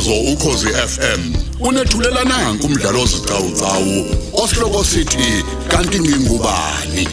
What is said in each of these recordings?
umsakazo ukhosi FM unethulela nanku umdlalo ozicawucawu osihloko sithi kanti ngingubani?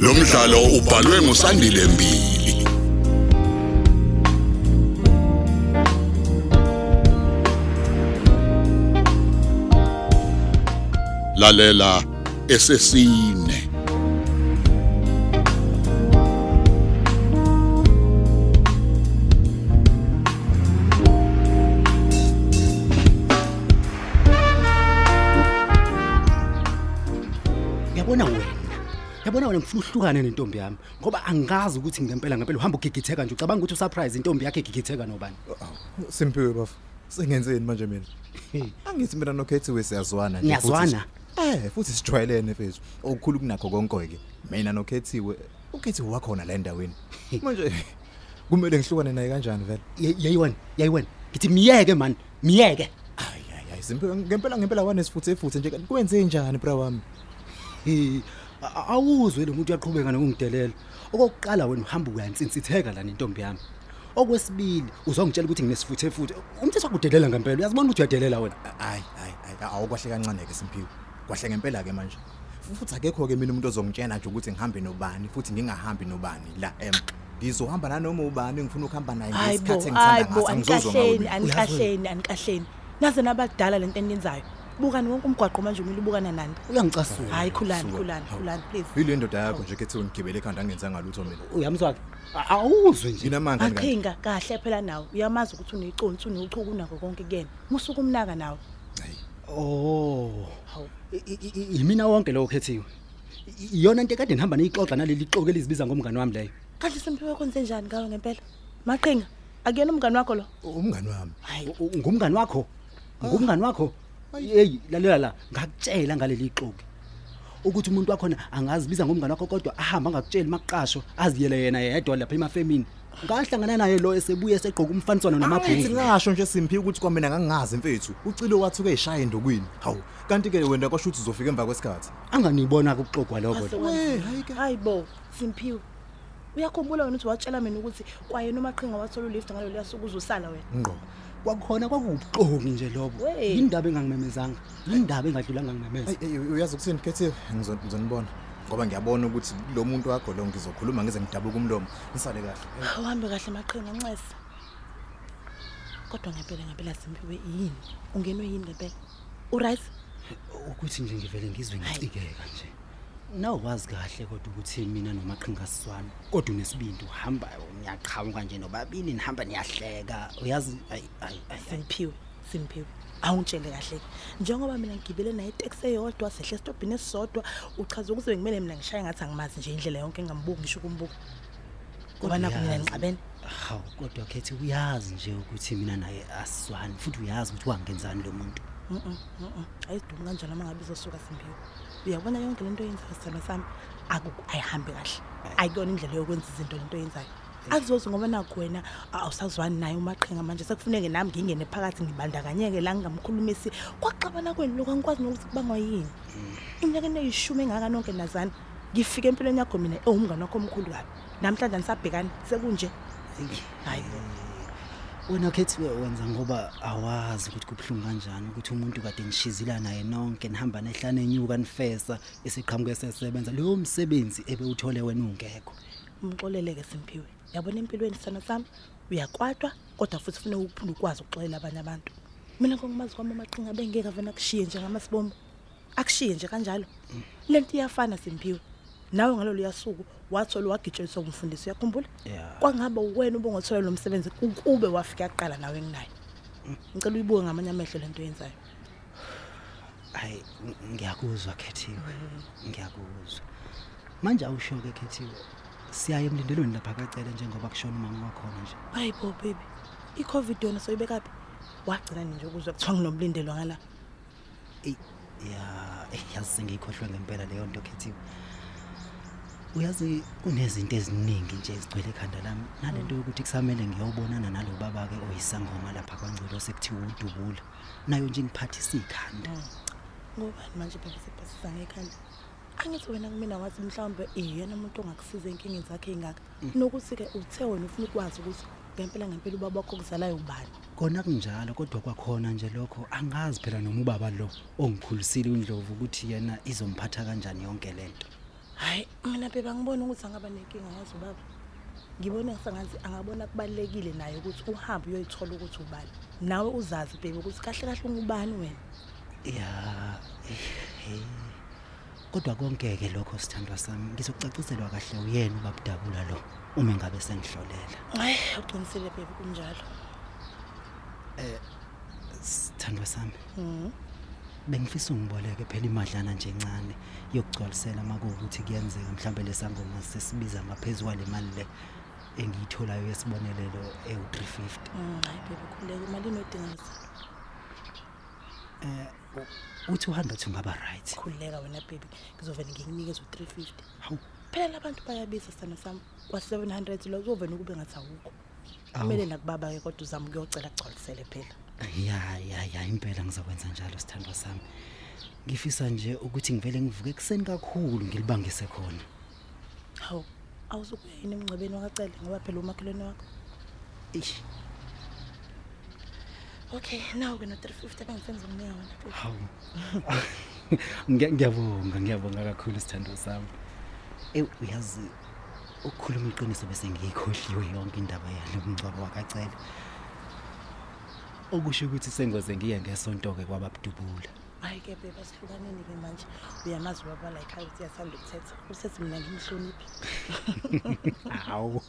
Lo mdlalo ubhalwe ngusandile mbili. Lalela esesine Yabona wena ngifuna uhlukane nentombi yami ngoba angazi ukuthi ngempela ngempela uhamba ugigitheka nje ucabanga ukuthi usurprise intombi yakhe igigitheka nobani. Simpiwe bafo. Sengenzeni manje mina? Angithi mina nokhethiwe siyazwana nje. Niyazwana? futhi- Eh, futhi sijwayelene mfethu. Okukhulu kunakho konke ke. Mina nokhethiwe, ukhethiwe wakhona la endaweni. Manje kumele ngihlukane naye kanjani vele? Yayiwena, yayiwena. Ngithi miyeke man, miyeke. Hayi simpiwe ngempela ngempela wanesifuthe efuthe nje kwenze njani bra wami? Eh, a- awuzwe lo muntu uyaqhubeka nokungidelela. Okokuqala wena uhamba uyansinsitheka la nentombi yami. Okwesibili uzongitshela ukuthi nginesifuthe futhi. Umthetho wakudelela ngempela. Uyazibona ukuthi uyadelela wena. Hayi hayi hayi awukwahle kancane ke simpiwe. Kwahle ngempela ke manje. Futhi akekho ke mina umuntu ozongitshela nje ukuthi ngihambe nobani futhi ngingahambi nobani la em. Ngizohamba nanoma ubani ngifuna ukuhamba naye hayibo ngesikhathi engithanda hayibo ngaso ngizozwa anikahleni ngawo. anikahleni anikahleni naze nabadala lento eniyenzayo bukani wonke umgwaqo manje umile ubukana nani Uyangicasula. hayi khulani khulani khulani please Yile ndoda yakho nje kethe ngigibele ekhanda angenzanga lutho mina. Uyamzwa ke? A- Awuzwe nje. Nginamanga ngani? aqhinga kahle phela nawe uyamazi ukuthi uneconsi unochuku unako konke kuyena musuku umnaka nawe Oh. Hawu. I- i- i- Yimina wonke lo khethiwe. I- Iyona into ekade nihamba niyixoxa naleli xoke elizibiza ngomngane wami leyo. kanti simpiwe kwenze njani ngawe ngempela maqhinga akuyena umngani wakho lo Umngani wami. hayi U- u- Ngumngane wakho. Ngumngane wakho. Hey, lalela la, ngakutshela ngaleli xoke. Ukuthi umuntu wakhona angazibiza ngomngane wakho kodwa ahamba ngakutshela maqasho aziyele yena yedwa lapha emafemini. Ngahlangana naye lo esebuye segqoka umfaniswano Angithi namabhulu. ngasho nje simphi ukuthi kwamina ngangazi mfethu. Ucilo wathuke eshaya endokwini. Hawu, kanti ke wena kwasho ukuthi uzofika emva kwesikhathi. Anganibona kuxoxwa lokho. Ase We, kwanzima. hayi ke. hayibo simpiwe uyakhumbula wena ukuthi watshela mina ukuthi kwaye nomaqhinga wathola ulift ngalo liyasuku uzosala wena Ngqo. Kwakhona kwakubuxoki nje lobo. We. indaba engangimemezanga indaba engadlulanga ngimemeza. Hey, uyazi ukuthini kethe ngizonibona. Ngoba ngiyabona ukuthi lo muntu wakho lo ngizokhuluma ngize ngidabuka umlomo. Nisale kahle. uhambe kahle maqhinga ncesa kodwa ngempela ngempela simpiwe yini? Ungenwe yini ngempela? Uright ukuthi nje ngivele ngizwe ngicikeka nje. Nawazi kahle kodwa ukuthi mina nomaqhinga siswana kodwa unesibindi uhamba ngiyaqhamuka nje nobabili nihamba niyahleka. Uyazi ayi ayi ayi, ayi simphiwe simphiwe awungitshele kahle njengoba mina ngigibele naye iteksi eyodwa sehle esitobhini esisodwa uchaza ukuthi bekumele mina ngishaye ngathi angimazi nje indlela yonke engambuki ngisho ukumbuka. Ngoba nakho mina uyazi. ngicabene hawu kodwa khethi uyazi nje ukuthi mina naye asiswani futhi uyazi ukuthi wangenzani lo muntu. Mhm, mhm. ayidumi kanjalo uma ngabe izosuka simphiwe uyabona yonke lento oyenzayo sithando sami? Aku- ayihambi kahle. Ayikona indlela yokwenza izinto lento oyenzayo. Akuzozi ngoba nakho wena a- awusazwani naye umaqhinga manje. Sekufuneke nami ngingene phakathi ngibandakanyeke la ngingamkhulumisi. Kwaxabana kwenu lokhu angikwazi nokuthi kubangwa yini? Iminyakeni eyishumi engaka nonke nazana ngifike empilweni yakho mina ewumngane wakho omkhulu kabi. Namhlanje anisabhekani sekunje? Hayi bo wena khethi wenza ngoba awazi ukuthi kubuhlungu kanjani ukuthi umuntu kade nishizila naye nonke nihamba nehlane enyuka nifesa isiqhamuke sesebenza leyo msebenzi ebewuthole wena ungekho. Umxoleleke simphiwe. Yabona empilweni sithando sami? Uyakwatwa kodwa futhi ufuna ukuphinde ukwazi ukuxolela abanye abantu. Mina ngokumazi kwami amaqhinga bengeke avena kushiye njengamasibombo akushiye nje kanjalo. Lento iyafana simphiwe. Nawe ngalolu yasuku wathola wagitsheliswa umfundisi uyakhumbula? Yeah. kwangaba wena ubongothola lo msebenzi ukube wafika kuqala nawe nginayo ngicela uyibuke ngamanye amehlo lento oyenzayo hayi ng- ngiyakuzwa khethiwe. Ngiyakuzwa. Manje awusho-ke khethiwe. Siyaye emlindelweni lapha kacele njengoba kushona umama wakhona nje. Hayi bo baby. I-covid yona soyibekaphi wagcina nje ukuzwa kuthiwa nginomlindelwa ngala. Eyi ya eyi, yazi sengiyikhohlwe ngempela leyo nto khethiwe. Uyazi kunezinto eziningi nje ezigcwele ekhanda lami. Nalento yokuthi kusamele ngiyobonana nalo baba-ke oyisangoma lapha kwancilo sekuthiwa udubula. Nayo nje ngiphathisa ikhanda. Ngobani manje baba sibhasisa ngekhanda angithi wena kumina wathi mhlawumbe iyena umuntu ongakusiza ey'nkingeni zakhe ey'ngaka. Nokuthi-ke uthe wena ufuna ukwazi ukuthi ngempela ngempela ubaba wakho kuzalayo ubani? Kona kunjalo kodwa kwakhona nje lokho angazi phela noma ubaba lo ongikhulisile uNdlovu ukuthi yena izomphatha kanjani yonke lento. Hayi mina beba ngibona ukuthi angaba nenkinga yazi ubaba ngibona sengathi angabona kubalekile naye ukuthi uhambe uyoyithola ukuthi ubani. Nawe uzazi bebe ukuthi kahle kahle ungubani wena. Ya eh, kodwa konke ke lokho sithandwa sami ngizokucaciselwa kahle uyena ubabudabula lo uma ngabe sengihlolela. Hayi uqinisile bebe kunjalo. Sithandwa sami. Mhm. Bengifisa ungiboleke phela imadlana nje encane yokugcwalisela makuwukuthi kuyenzeka mhlambe lesangoma sesibiza ngaphezulu kwale mali le engiyitholayo yesibonelelo ewu350 Mm, hayi bebe khuleka imali inodinga uthi u100 ungaba right. Khuleka wena baby ngizovela ngikunikeze u350 hawu. Phela abantu bayabiza sana sami kwa700 lo uzovela ukube ngathi awukho. Awu. kumele nakubaba ke kodwa uzama ukuyocela kugcwalisele phela. Ya ya ya impela ngizokwenza njalo sithandwa sami. Ngifisa nje ukuthi ngivele ngivuke ekseni kakhulu ngilibangise khona. Hawu awuzukuya yini emngcwabeni wakacele ngoba phela umakhelwane wakho? Eish, okay naw ke no350 bengisenza umnika wona baby hawu. Ngiya- ngiyabonga ngiyabonga kakhulu sithandwa sami. Ew uyazi ukukhuluma iqiniso bese ngiyikhohliwe yonke indaba yalo mngcwabo wakacela okusho ukuthi sengoze ngiye ngesonto ke kwababudubula. Hayi ke bebe asihlukaneni ke manje. Uyamazi ubaba la ekhaya ukuthi uyathanda ukuthetha. Usethi mina ngimhloniphi? Hawu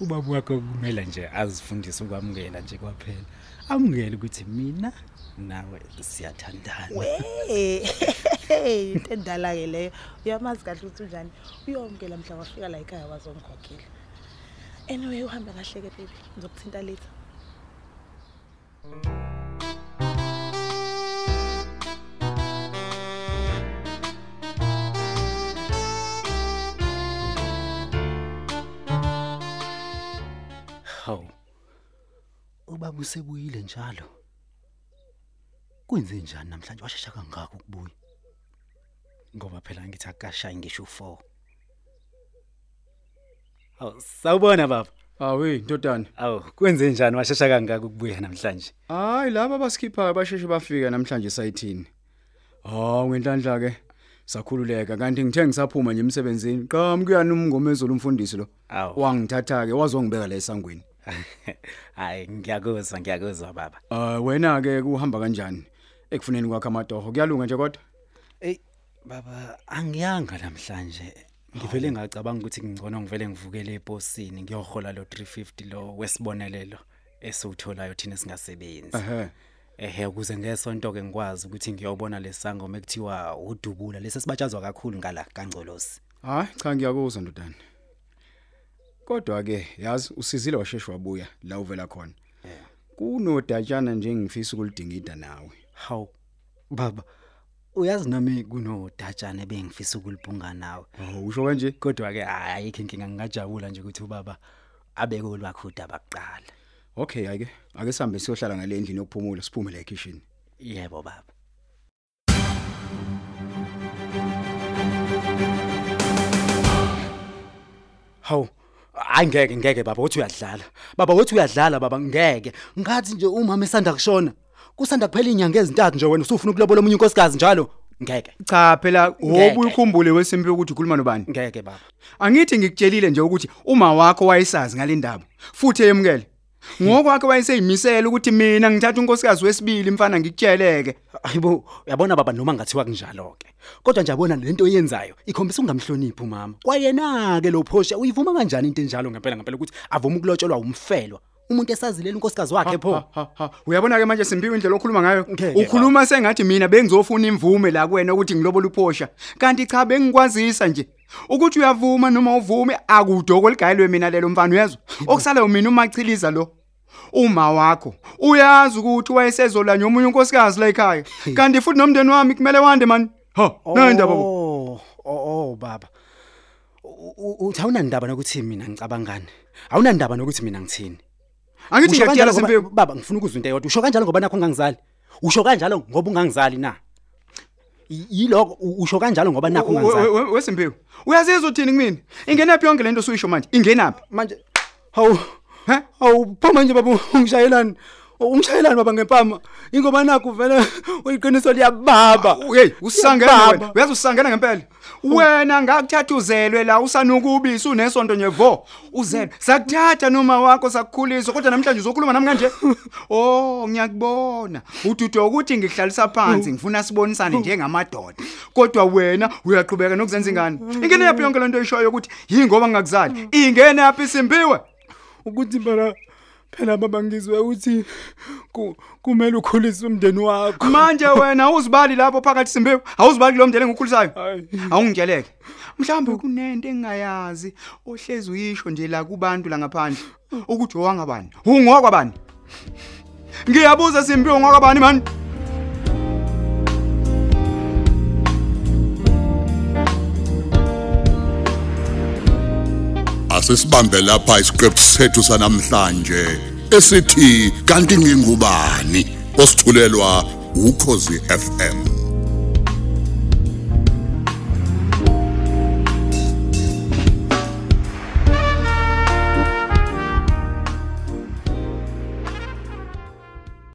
ubaba wakho kumele nje azifundise ukwamukela nje kwaphela. Amukele ukuthi mina nawe siyathandana. hey into endala ke leyo. Uyamazi kahle ukuthi unjani? Uyomkela mhla wafika la ekhaya wazongikhokhela. Anyway uhambe kahle ke baby. Ngizokuthinta later. Hawu. Ubaba usebuyile njalo. Kwenze njani namhlanje washesha kangaka ukubuya? Ngoba phela ngithi akashayi ngisho u4. Hawu sawubona baba. Awe ntodana. Awu kwenze njani washesha kangaka ukubuya namhlanje? Hayi laba basikhipha basheshe bafika namhlanje esayithini. Hawu ngenhlanhla ke sakhululeka kanti ngithe ngisaphuma nje emsebenzini qhamu kuyani umngomezolo umfundisi lo. Awu. Wangithatha ke wazongibeka la esangweni. Hayi ngiyakuzwa ngiyakuzwa baba. Ah wena ke kuhamba kanjani? Ekufuneni kwakhe amatoho kuyalunga nje kodwa? Ey baba angiyanga namhlanje. Ngivele ngacabanga ukuthi ngingcono ngivele ngivukele eposini ngiyohola lo 350 lo wesibonelelo esiwutholayo thina singasebenzi. Ehhe. Ehe ukuze ngesonto ke ngikwazi ukuthi ngiyobona lesangoma ekuthiwa udubula lesi sibatshazwa kakhulu ngala kaNgcolosi. Hayi cha ngiyakuzwa ndodana. Kodwa ke yazi usizile washeshe wabuya la uvela khona. Kunodatshana nje ngifisa ukulidingida nawe. Hawu baba uyazi nami kunodatshana bengifisa ukulibhunga nawe. Hawu usho kanje? Kodwa ke ayikho inkinga ngingajabula nje ukuthi ubaba abeke olwakho udaba kuqala. Okay ayike ake sihambe siyohlala ngale endlini yokuphumula siphume la ekitchen. Yebo baba. Hawu angeke ngeke baba uthi uyadlala. Baba uthi uyadlala baba ngeke. Ngathi nje umama esanda kushona. Kusanda kuphela inyanga ezintathu nje wena usufuna ukulobola omunye unkosikazi njalo. Ngeke. Cha phela wobu ukhumbule wesempi ukuthi ukhuluma nobani. Ngeke baba. Angithi ngikutshelile nje ukuthi uma wakho wayesazi ngalendaba futhi eyemukele. Ngokwakhe wayeseyimisela ukuthi mina ngithatha unkosikazi wesibili mfana ngikutsheleke. Ayibo uyabona baba noma ngathiwa kunjalo ke. Kodwa nje yabona lento oyenzayo ikhombisa ungamhloniphi umama. Kwayena ke lo phosha uyivuma kanjani into enjalo ngempela ngempela ukuthi avuma ukulotsholwa umfelo. Umuntu esazilela unkosikazi wakhe pho. Ha, ha, ha. Uyabona ke manje simpiwe indlela okhuluma ngayo. Ngeke, Ukhuluma sengathi mina bengizofuna imvume la kuwena ukuthi ngilobola uphosha. Kanti cha bengikwazisa nje. Ukuthi uyavuma noma uvume akudoko ligayelwe mina lelo mfana uyezwa. Okusalayo mina umachiliza lo. Uma wakho uyazi ukuthi wayesezola nomunye unkosikazi la ekhaya. Kanti futhi nomndeni wami kumele wande man. Ha, nendaba bo. Oh, oh, oh baba. U- u- Uthi awunandaba nokuthi mina ngicabangani. Awunandaba nokuthi mina ngithini. Angithi Usho ngiyakutshela kanjalo ngoba- simpiwe. baba ngifuna ukuzwa into eyodwa. Usho kanjalo ngoba nakho ungangizali. Usho kanjalo ngoba ungangizali na. Y- Yiloko u- usho kanjalo ngoba nakho ungangizali. Wesimpiwe. Uyazizwa uthini kumina? Ingenaphi yonke lento osuyisho manje? Ingenaphi? Manje hawu He? Awu phoma nje baba ungishayelani. Umshayelani baba ngempama? Ingoba nakho vele uyiqiniso liyababa. Hey usangena Baba. wena uyazi usangena ngempela? Wena ngakuthathuzelwe la usanukubisi unesonto nyevo uzelwe sakuthatha noma wakho sakukhulisa kodwa namhlanje uzokhuluma nami kanje? Oh ngiyakubona. Ududo ukuthi ngihlalisa phansi ngifuna sibonisane njengamadoda kodwa wena uyaqhubeka nokuzenza ingane. Ingene yaphi yonke lento eshoyo ukuthi yingoba ngingakuzali? Ingene yaphi simbiwe? Ukuthi phela phela baba ngizwe ukuthi ku- kumele ukhulise umndeni wakho. Manje wena awuzibali lapho phakathi simbiwe awuzibali lo mndeni engikukhulisayo Hayi. awungitsheleke. Mhlawumbe kunento engingayazi ohlezi uyisho nje la kubantu la ngaphandle ukuthi owangabani? Ungokwabani ngiyabuza simbiwe ungokwabani mani asisibambe lapha isiqephu sethu sanamhlanje esithi kanti ngingubani? Osithulelwa ukhozi FM